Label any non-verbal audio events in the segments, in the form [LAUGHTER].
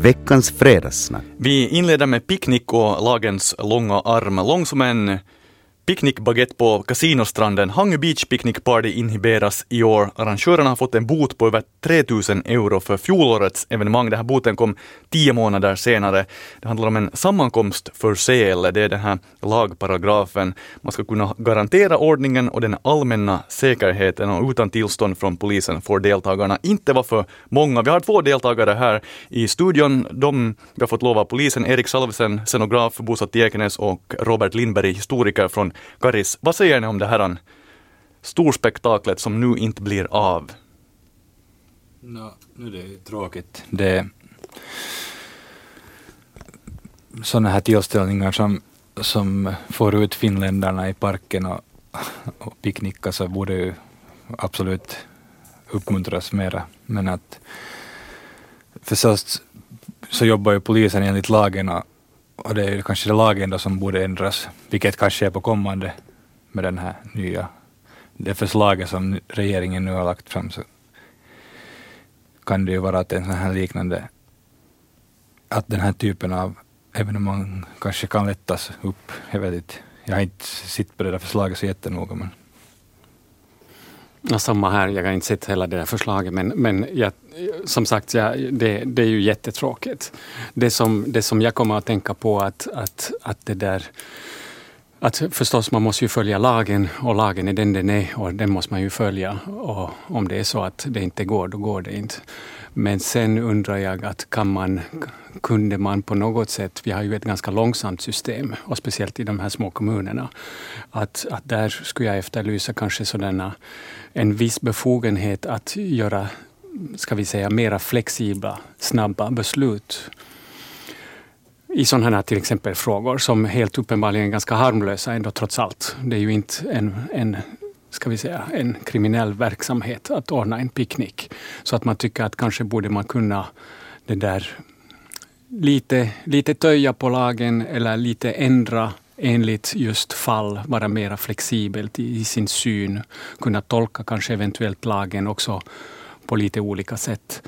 veckans fredagssnack. Vi inleder med picknick och lagens långa arm, lång som en Picknickbaguette på kasinostranden Hangö Beach Picnic Party inhiberas i år. Arrangörerna har fått en bot på över 3000 euro för fjolårets evenemang. Den här boten kom tio månader senare. Det handlar om en sammankomst för sel. Det är den här lagparagrafen. Man ska kunna garantera ordningen och den allmänna säkerheten och utan tillstånd från polisen får deltagarna inte vara för många. Vi har två deltagare här i studion. De vi har fått lov av polisen. Erik Salvesen, scenograf, bosatt i Ekenäs och Robert Lindberg, historiker från Karis. Vad säger ni om det här storspektaklet som nu inte blir av? No, nu är det ju tråkigt. Det är sådana här tillställningar som, som får ut finländarna i parken och, och picknicka så borde ju absolut uppmuntras mera. Men att förstås så jobbar ju polisen enligt lagen och och det är ju kanske det lagen då som borde ändras, vilket kanske är på kommande med den här nya, det förslaget som regeringen nu har lagt fram, så kan det ju vara att en sån här liknande, att den här typen av evenemang kanske kan lättas upp. Jag vet inte, jag har inte sett på det där förslaget så jättenoga, men Ja, samma här, jag har inte sett hela det där förslaget men, men jag, som sagt, ja, det, det är ju jättetråkigt. Det som, det som jag kommer att tänka på att, att, att det där att förstås, man måste ju följa lagen och lagen är den den är och den måste man ju följa. Och om det är så att det inte går, då går det inte. Men sen undrar jag att kan man, kunde man på något sätt, vi har ju ett ganska långsamt system och speciellt i de här små kommunerna, att, att där skulle jag efterlysa kanske sådana, en viss befogenhet att göra, ska vi säga, mera flexibla, snabba beslut i sådana här till exempel frågor som helt uppenbarligen är ganska harmlösa ändå trots allt. Det är ju inte en, en ska vi säga, en kriminell verksamhet att ordna en picknick. Så att man tycker att kanske borde man kunna det där lite, lite töja på lagen eller lite ändra enligt just fall, vara mera flexibelt i, i sin syn, kunna tolka kanske eventuellt lagen också på lite olika sätt.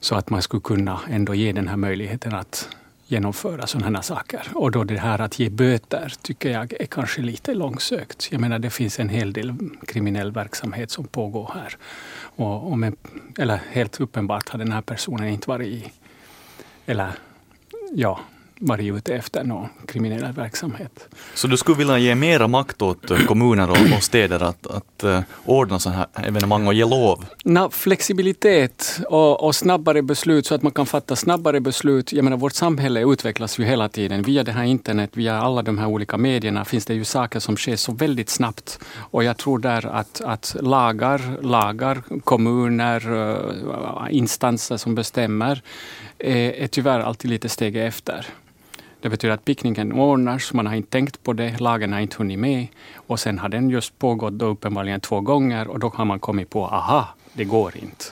Så att man skulle kunna ändå ge den här möjligheten att genomföra sådana saker. Och då det här att ge böter tycker jag är kanske lite långsökt. Jag menar det finns en hel del kriminell verksamhet som pågår här. Och, och med, eller helt uppenbart har den här personen inte varit i, eller ja, varit ute efter någon kriminell verksamhet. Så du skulle vilja ge mera makt åt eh, kommuner och, och städer att, att uh, ordna sådana här evenemang och ge lov? Na, flexibilitet och, och, snabbare beslut så att man kan fatta snabbare beslut. Jag menar, vårt samhälle utvecklas ju hela tiden. Via det här internet, via alla de här olika medierna finns det ju saker som sker så väldigt snabbt. Och jag tror där att, att lagar, lagar, kommuner, uh, instanser som bestämmer är, är tyvärr alltid lite steg efter. Det betyder att picknicken ordnas, man har inte tänkt på det, lagen har inte hunnit med. Och sen har den just pågått då uppenbarligen två gånger och då har man kommit på, aha, det går inte.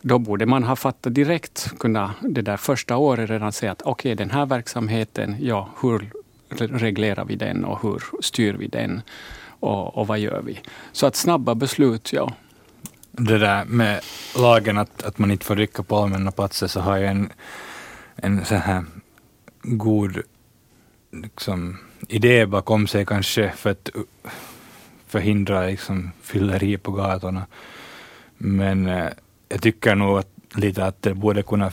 Då borde man ha fattat direkt, kunna det där första året redan säga att okej, okay, den här verksamheten, ja, hur reglerar vi den och hur styr vi den? Och, och vad gör vi? Så att snabba beslut, ja. Det där med lagen att, att man inte får dricka på allmänna platser så har jag en, en så här god liksom, idé bakom sig kanske för att uh, förhindra liksom, fylleri på gatorna. Men eh, jag tycker nog att, lite att det borde kunna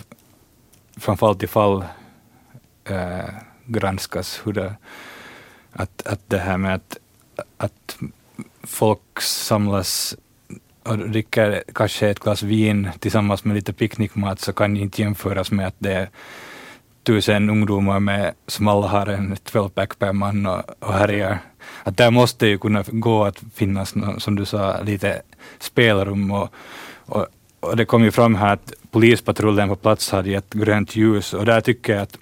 från fall till fall eh, granskas hur det, att, att det här med att, att folk samlas och dricker kanske ett glas vin tillsammans med lite picknickmat så kan inte jämföras med att det är tusen ungdomar med, som alla har en 12-pack per man och, och härjar. Att där måste ju kunna gå att finnas, som du sa, lite spelrum och, och, och det kom ju fram här att polispatrullen på plats hade gett grönt ljus och där tycker jag att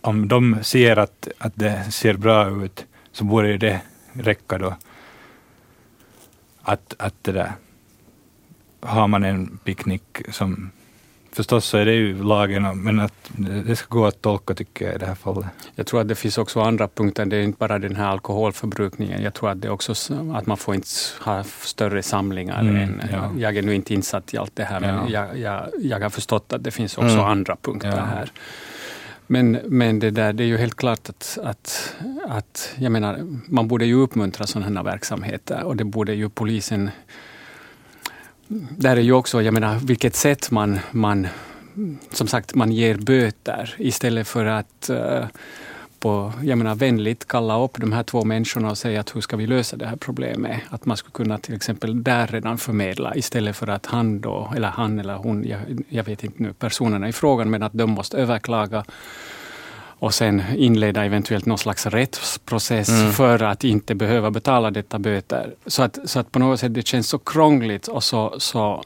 om de ser att, att det ser bra ut så borde det räcka då. Att, att det där, har man en picknick som förstås så är det ju lagen, men att det ska gå att tolka tycker jag i det här fallet. Jag tror att det finns också andra punkter. Det är inte bara den här alkoholförbrukningen. Jag tror att det är också att man får inte ha större samlingar. Mm, än, ja. Jag är nu inte insatt i allt det här, men ja. jag, jag, jag har förstått att det finns också mm. andra punkter ja. här. Men, men det, där, det är ju helt klart att, att, att jag menar, man borde ju uppmuntra sådana här verksamheter och det borde ju polisen där är ju också, jag menar, vilket sätt man, man som sagt, man ger böter istället för att uh, på, jag menar, vänligt kalla upp de här två människorna och säga att hur ska vi lösa det här problemet? Att man skulle kunna till exempel där redan förmedla istället för att han då, eller han eller hon, jag, jag vet inte nu personerna i frågan, men att de måste överklaga och sen inleda eventuellt någon slags rättsprocess mm. för att inte behöva betala detta böter. Så att, så att på något sätt det känns så krångligt och så, så,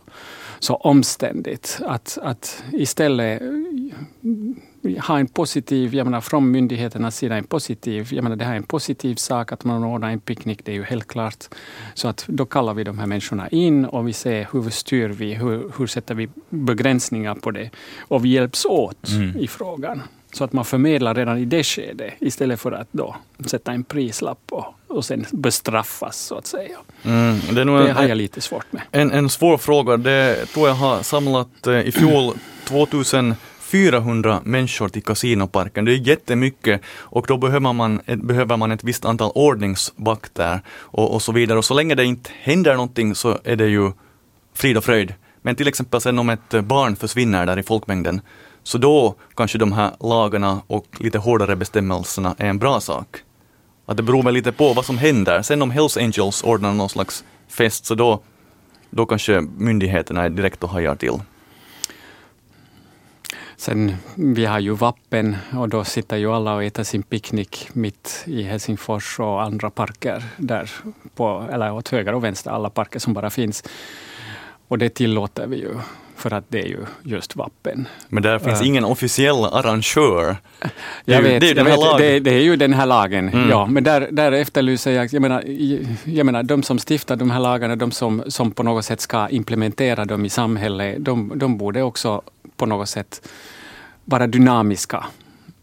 så omständigt att, att istället ha en positiv, jag menar från myndigheternas sida, en positiv, jag menar det här är en positiv sak att man ordnar en picknick, det är ju helt klart. Så att då kallar vi de här människorna in och vi ser hur styr vi, hur, hur sätter vi begränsningar på det och vi hjälps åt mm. i frågan. Så att man förmedlar redan i det skedet istället för att då sätta en prislapp och, och sen bestraffas så att säga. Mm, det, det en, har jag lite svårt med. En, en svår fråga, det tror jag har samlat eh, i fjol 2400 människor till kasinoparken. Det är jättemycket och då behöver man, behöver man ett visst antal ordningsvakter och, och så vidare. Och så länge det inte händer någonting så är det ju frid och fröjd. Men till exempel sen om ett barn försvinner där i folkmängden så då kanske de här lagarna och lite hårdare bestämmelserna är en bra sak. Att det beror väl lite på vad som händer. Sen om Hells Angels ordnar någon slags fest så då, då kanske myndigheterna är direkt och hajar till. Sen, vi har ju vapen och då sitter ju alla och äter sin picknick mitt i Helsingfors och andra parker där, på, eller åt höger och vänster, alla parker som bara finns. Och det tillåter vi ju för att det är ju just vapen. Men där finns ingen officiell arrangör. Vet, det, är, jag vet det, det, är ju den här lagen. Mm. Ja, men där, där efterlyser jag, jag menar, jag menar, de som stiftar de här lagarna, de som, som på något sätt ska implementera dem i samhället, de, de borde också på något sätt vara dynamiska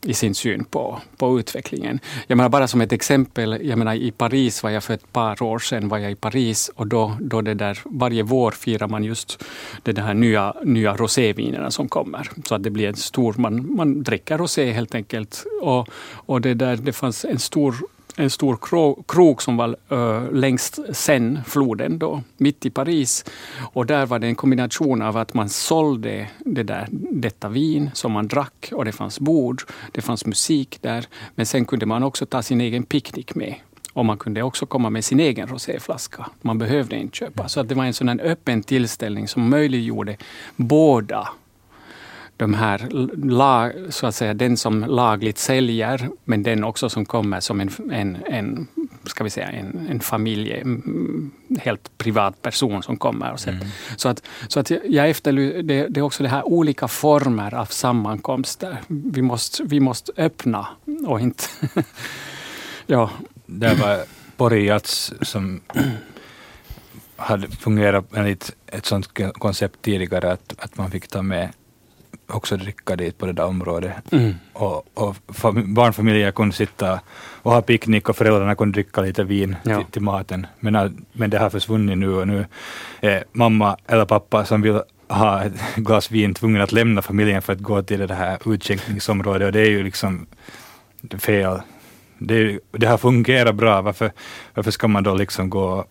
i sin syn på, på utvecklingen. Jag menar bara som ett exempel, jag menar i Paris var jag för ett par år sedan var jag i Paris och då, då det där, varje vår firar man just de här nya, nya rosévinerna som kommer. Så att det blir en stor, man, man dricker rosé helt enkelt. Och, och det, där, det fanns en stor en stor krok som var uh, längst sen floden, då, mitt i Paris. Och där var det en kombination av att man sålde det där, detta vin som man drack och det fanns bord, det fanns musik där. Men sen kunde man också ta sin egen picknick med. Och man kunde också komma med sin egen roséflaska. Man behövde inte köpa. Så att det var en sådan öppen tillställning som möjliggjorde båda de här, lag, så att säga, den som lagligt säljer, men den också som kommer som en, en, en ska vi säga, en, en familje, helt privat person som kommer. Och mm. Så att, så att jag efterlyser, det, det, är också det här olika former av sammankomster. Vi måste, vi måste öppna och inte... [LAUGHS] ja. Det var Porijats som hade fungerat enligt ett sådant koncept tidigare, att, att man fick ta med också dricka dit på det där området. Mm. Och, och barnfamiljer kunde sitta och ha picknick och föräldrarna kunde dricka lite vin ja. till, till, maten. Men, men det har försvunnit nu och nu är mamma eller pappa som vill ha ett glas vin tvungen att lämna familjen för att gå till det här utskänkningsområdet och det är ju liksom fel. Det, det har fungerat bra, varför, varför ska man då liksom gå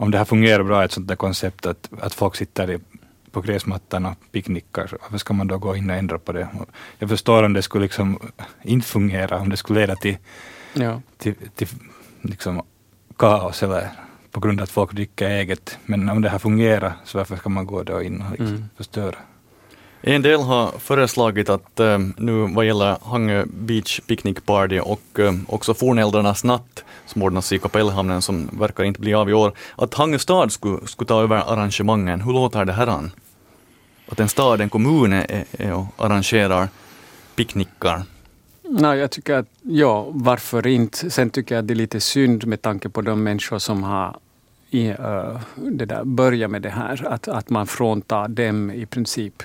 om det här fungerar bra, ett sånt där koncept att, att folk sitter i på gräsmattan och picknickar, varför ska man då gå in och ändra på det? Jag förstår om det skulle liksom inte fungera, om det skulle leda till, ja. till, till liksom kaos eller på grund av att folk dricker eget. Men om det här fungerar, så varför ska man gå då in och liksom mm. förstöra? En del har föreslagit att eh, nu vad gäller Hangö Beach Picnic Party och eh, också Fornäldrarnas natt som ordnas i Kapellhamnen som verkar inte bli av i år, att Hangö stad skulle, skulle ta över arrangemangen. Hur låter det här? An? Att en stad, en kommun är, är och arrangerar picknickar. Nej, jag tycker att, ja, varför inte? Sen tycker jag att det är lite synd med tanke på de människor som har i, uh, det där, börja med det här, att, att man fråntar dem i princip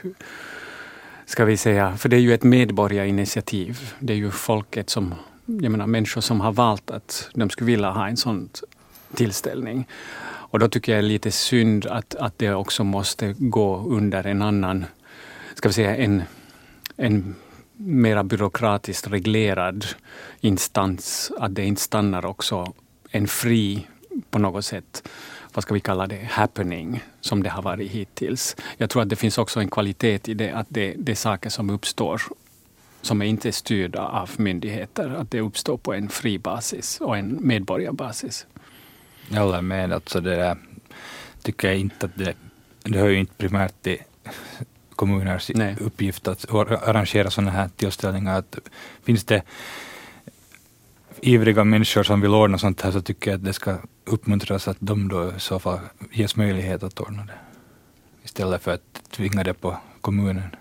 ska vi säga, för det är ju ett medborgarinitiativ. Det är ju folket som, jag menar människor som har valt att de skulle vilja ha en sån tillställning. Och då tycker jag det är lite synd att, att det också måste gå under en annan, ska vi säga en, en mera byråkratiskt reglerad instans, att det inte stannar också en fri, på något sätt, vad ska vi kalla det, happening, som det har varit hittills. Jag tror att det finns också en kvalitet i det, att det, det är saker som uppstår som är inte är styrda av myndigheter, att det uppstår på en fri basis och en medborgarbasis. Jag håller med. Alltså det där, tycker jag inte att det, det hör ju inte primärt till kommuners Nej. uppgift att arrangera sådana här tillställningar. Att finns det ivriga människor som vill ordna sånt här så tycker jag att det ska uppmuntras att de då i så fall ges möjlighet att ordna det. Istället för att tvinga det på kommunen.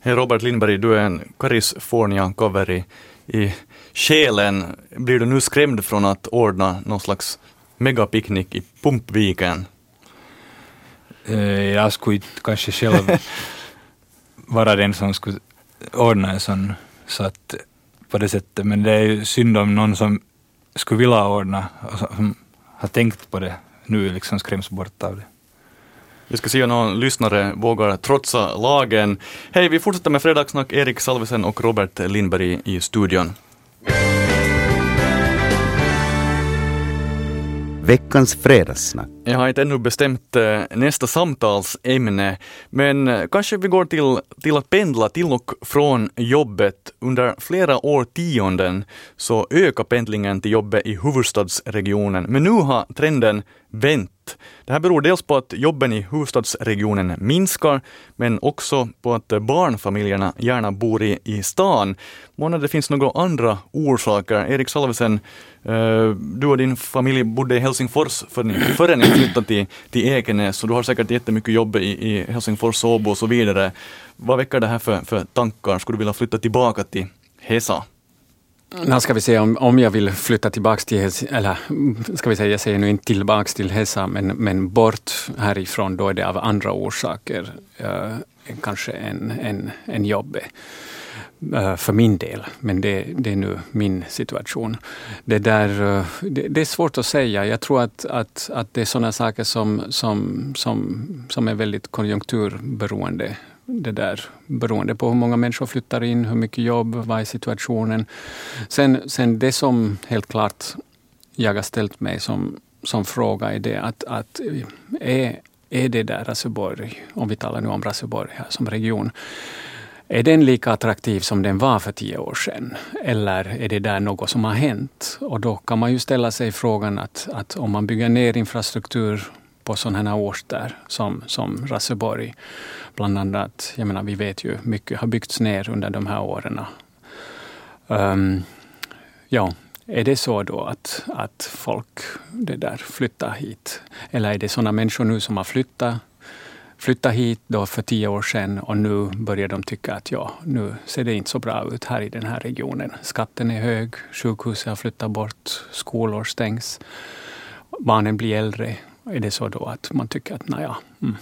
Hej Robert Lindberg, du är en California-cover i, i själen. Blir du nu skrämd från att ordna någon slags megapicknick i Pumpviken? Eh, jag skulle kanske själv [LAUGHS] vara den som skulle ordna en sån, så att på det sättet, men det är ju synd om någon som skulle vilja ordna och som har tänkt på det nu liksom skräms bort av det. Vi ska se om någon lyssnare vågar trotsa lagen. Hej, vi fortsätter med Fredagssnack. Erik Salvesen och Robert Lindberg i studion. Veckans fredagssnack. Jag har inte ännu bestämt eh, nästa samtalsämne, men eh, kanske vi går till, till att pendla till och från jobbet. Under flera årtionden så ökar pendlingen till jobbet i huvudstadsregionen, men nu har trenden vänt. Det här beror dels på att jobben i huvudstadsregionen minskar, men också på att barnfamiljerna gärna bor i, i stan. Månne det finns några andra orsaker. Erik Salvesen, eh, du och din familj bodde i Helsingfors före ni flyttade till, till Ekenäs, så du har säkert jättemycket jobb i, i Helsingfors, Åbo och så vidare. Vad väcker det här för, för tankar? Skulle du vilja flytta tillbaka till Hesa? Mm. När ska vi se om, om jag vill flytta tillbaka till, eller ska vi säga, jag säger nu inte tillbaka till Hesa, men, men bort härifrån, då är det av andra orsaker, uh, kanske en, en, en jobb eh, för min del, men det, det, är nu min situation. Det, där, eh, det, det, är svårt att säga. Jag tror att, att, att det är sådana saker som, som, som, som är väldigt konjunkturberoende det där beroende på hur många människor flyttar in, hur mycket jobb, vad är situationen. Sen, sen det som helt klart jag har ställt mig som, som fråga är det att, att är, är det där Raseborg, om vi talar nu om Raseborg här som region, är den lika attraktiv som den var för tio år sedan? Eller är det där något som har hänt? Och då kan man ju ställa sig frågan att, att om man bygger ner infrastruktur på sådana här orter som, som Raseborg. Bland annat, jag menar, vi vet ju mycket har byggts ner under de här åren. Um, ja, är det så då att, att folk det där flyttar hit? Eller är det sådana människor nu som har flyttat, flyttat hit då för tio år sedan och nu börjar de tycka att ja, nu ser det inte så bra ut här i den här regionen. Skatten är hög, sjukhuset har flyttat bort, skolor stängs, barnen blir äldre är det så då att man tycker att naja. Mm.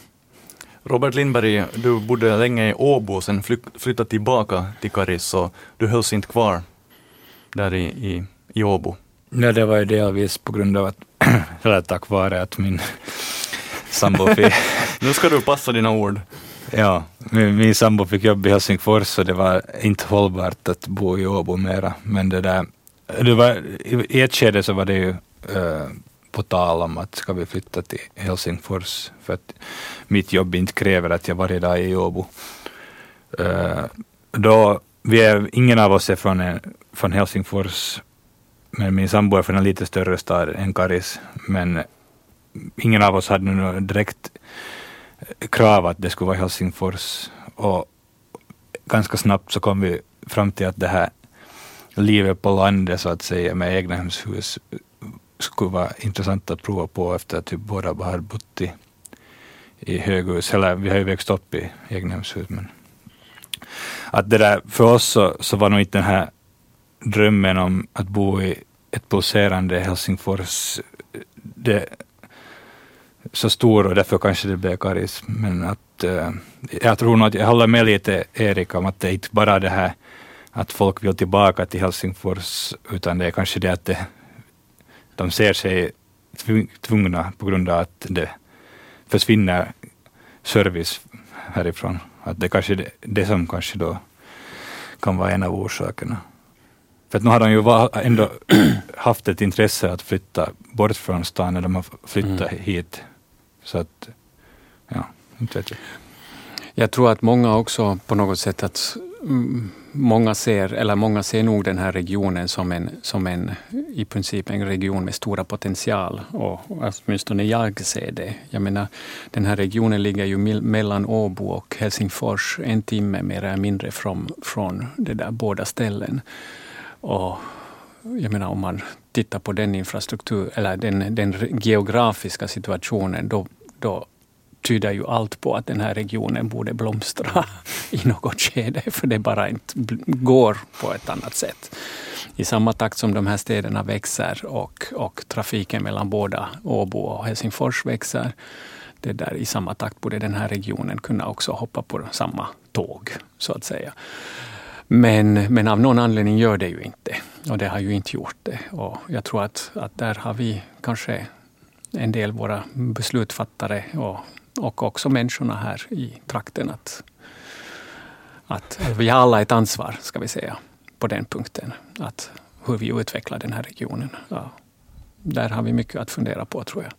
Robert Lindberg, du bodde länge i Åbo, sen flyttade tillbaka till Karis och du hölls inte kvar där i, i, i Åbo. Ja, det var ju delvis på grund av att, [CLEARS THROAT] eller tack vare att min [LAUGHS] sambo fick... [LAUGHS] nu ska du passa dina ord. Ja, min, min sambo fick jobb i Helsingfors och det var inte hållbart att bo i Åbo mera. Men det där, det var, i ett skede så var det ju uh, på tal om att ska vi flytta till Helsingfors för att mitt jobb inte kräver att jag varje dag är i Åbo. Uh, då, vi är, ingen av oss är från, en, från Helsingfors, men min sambo är från en lite större stad än Karis. Men ingen av oss hade något direkt krav att det skulle vara Helsingfors. Och ganska snabbt så kom vi fram till att det här livet på landet så att säga med egnahemshus skulle vara intressant att prova på efter att vi båda har bott i, i höghus, eller vi har ju växt upp i egnahemshus. Men att det där, för oss så, så var nog inte den här drömmen om att bo i ett pulserande Helsingfors, det, så stor och därför kanske det blev karis. Men att, uh, jag tror nog att jag håller med lite Erik om att det är inte bara det här att folk vill tillbaka till Helsingfors, utan det är kanske det att det, de ser sig tvungna på grund av att det försvinner service härifrån. Att det kanske det, det som kanske då kan vara en av orsakerna. För att nu har de ju ändå [CLEARS THROAT] haft ett intresse att flytta bort från stan när de har flyttat mm. hit. Så att, ja, inte vet jag. Jag tror att många också på något sätt att många ser, eller många ser nog den här regionen som en, som en i princip en region med stora potential. Och åtminstone jag ser det. Jag menar, den här regionen ligger ju mellan Åbo och Helsingfors, en timme mer eller mindre från, från de där båda ställen. Och jag menar, om man tittar på den infrastruktur, eller den, den geografiska situationen, då, då tyder ju allt på att den här regionen borde blomstra [LAUGHS] i något skede, för det bara inte går på ett annat sätt. I samma takt som de här städerna växer och, och trafiken mellan båda Åbo och Helsingfors växer, det där, i samma takt borde den här regionen kunna också hoppa på samma tåg, så att säga. Men, men av någon anledning gör det ju inte. Och det har ju inte gjort det. Och jag tror att, att där har vi kanske en del våra beslutsfattare och, och också människorna här i trakten att, att vi har alla ett ansvar, ska vi säga, på den punkten. Att hur vi utvecklar den här regionen. Ja, där har vi mycket att fundera på, tror jag.